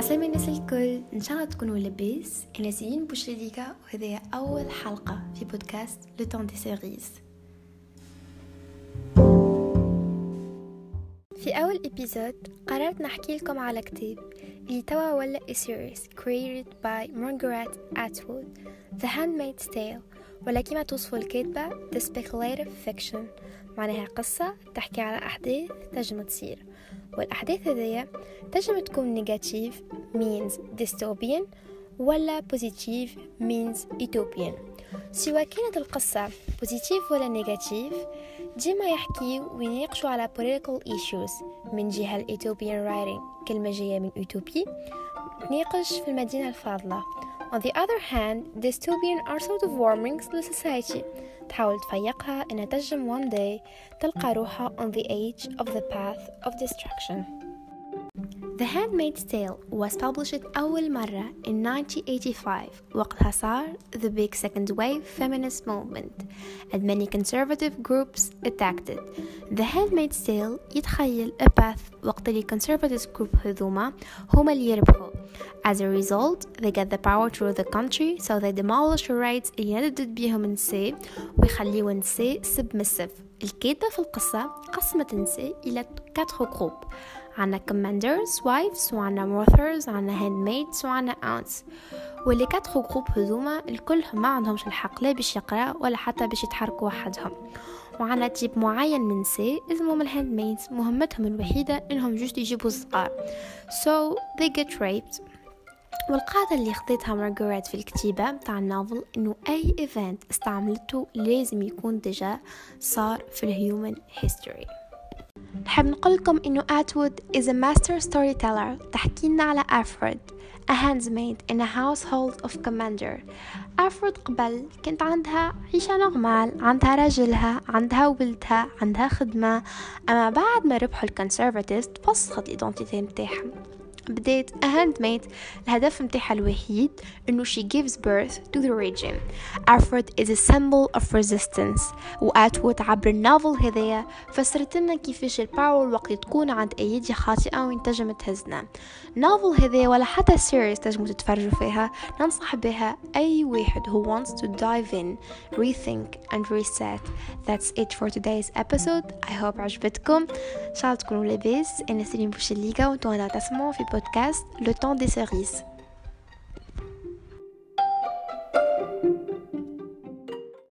عسلامة الناس الكل إن شاء الله تكونوا لاباس. أنا سيرين بوشريديكا وهذه أول حلقة في بودكاست Le temps des cerises في أول épisode قررت نحكي لكم على كتاب اللي توا ولا series created by Margaret Atwood The Handmaid's Tale. ولا كما توصفه الكاتبة The Speculative Fiction. معناها قصة تحكي على أحداث تجم تصير. والأحداث هذيا تنجم تكون negative means dystopian ولا positive means utopian. سواء كانت القصة positive ولا negative ديما يحكي ويناقشوا على political issues من جهة ال utopian writing. كلمة جاية من utopie تناقش في المدينة الفاضلة. On the other hand, dystopian are sort of warnings للسوسايتي تحاول تفيقها إنها تنجم one day تلقى روحها on the edge of the path of destruction. The Handmaid's Tale was published أول مرة in 1985 وقتها صار the big second wave feminist movement and many conservative groups attacked it. The Handmaid's Tale يتخيل a path وقت اللي conservative group هذوما هما اللي يربحوا. As a result, they get the power to rule the country so they demolish the rights اللي ندد بيهم النساء ويخليوا النساء submissive. الكاتبة في القصة قسمت النساء إلى 4 جروب عنا commanders wives وعنا mothers وعنا handmaids وعنا aunts. واللي quatre groupes هذوما الكل ما عندهمش الحق لا باش يقرا ولا حتى باش يتحركوا وحدهم. وعنا type معين من نساء اسمهم ال handmaids مهمتهم الوحيدة إنهم juste يجيبوا الصغار so they get raped. والقاعدة اللي خطيتها مارغريت في الكتيبة متاع ال novel إنه أي event استعملته لازم يكون déjà صار في ال human history نحب نقول لكم إنه Atwood is a master storyteller. تحكي لنا على Offred a handmaid in a household of commander. Offred قبل كانت عندها عيشة normale عندها رجلها عندها ولدها عندها خدمة. أما بعد ما ربحوا ال conservatives تفسخت ال identity متاعها. بديت a handmaid الهدف متاعها الوحيد انه she gives birth to the region Alfred is a symbol of resistance واتوود عبر النوفل هذايا فسرت لنا كيفاش الباور وقت تكون عند ايدي خاطئة وين تنجم تهزنا نوفل هذايا ولا حتى سيريس تنجموا تتفرجوا فيها ننصح بها اي واحد who wants to dive in rethink and reset that's it for today's episode I hope عجبتكم ان شاء الله تكونوا لاباس انا سليم بوشليكا وانتم تسمعوا في podcast Le temps des cerises.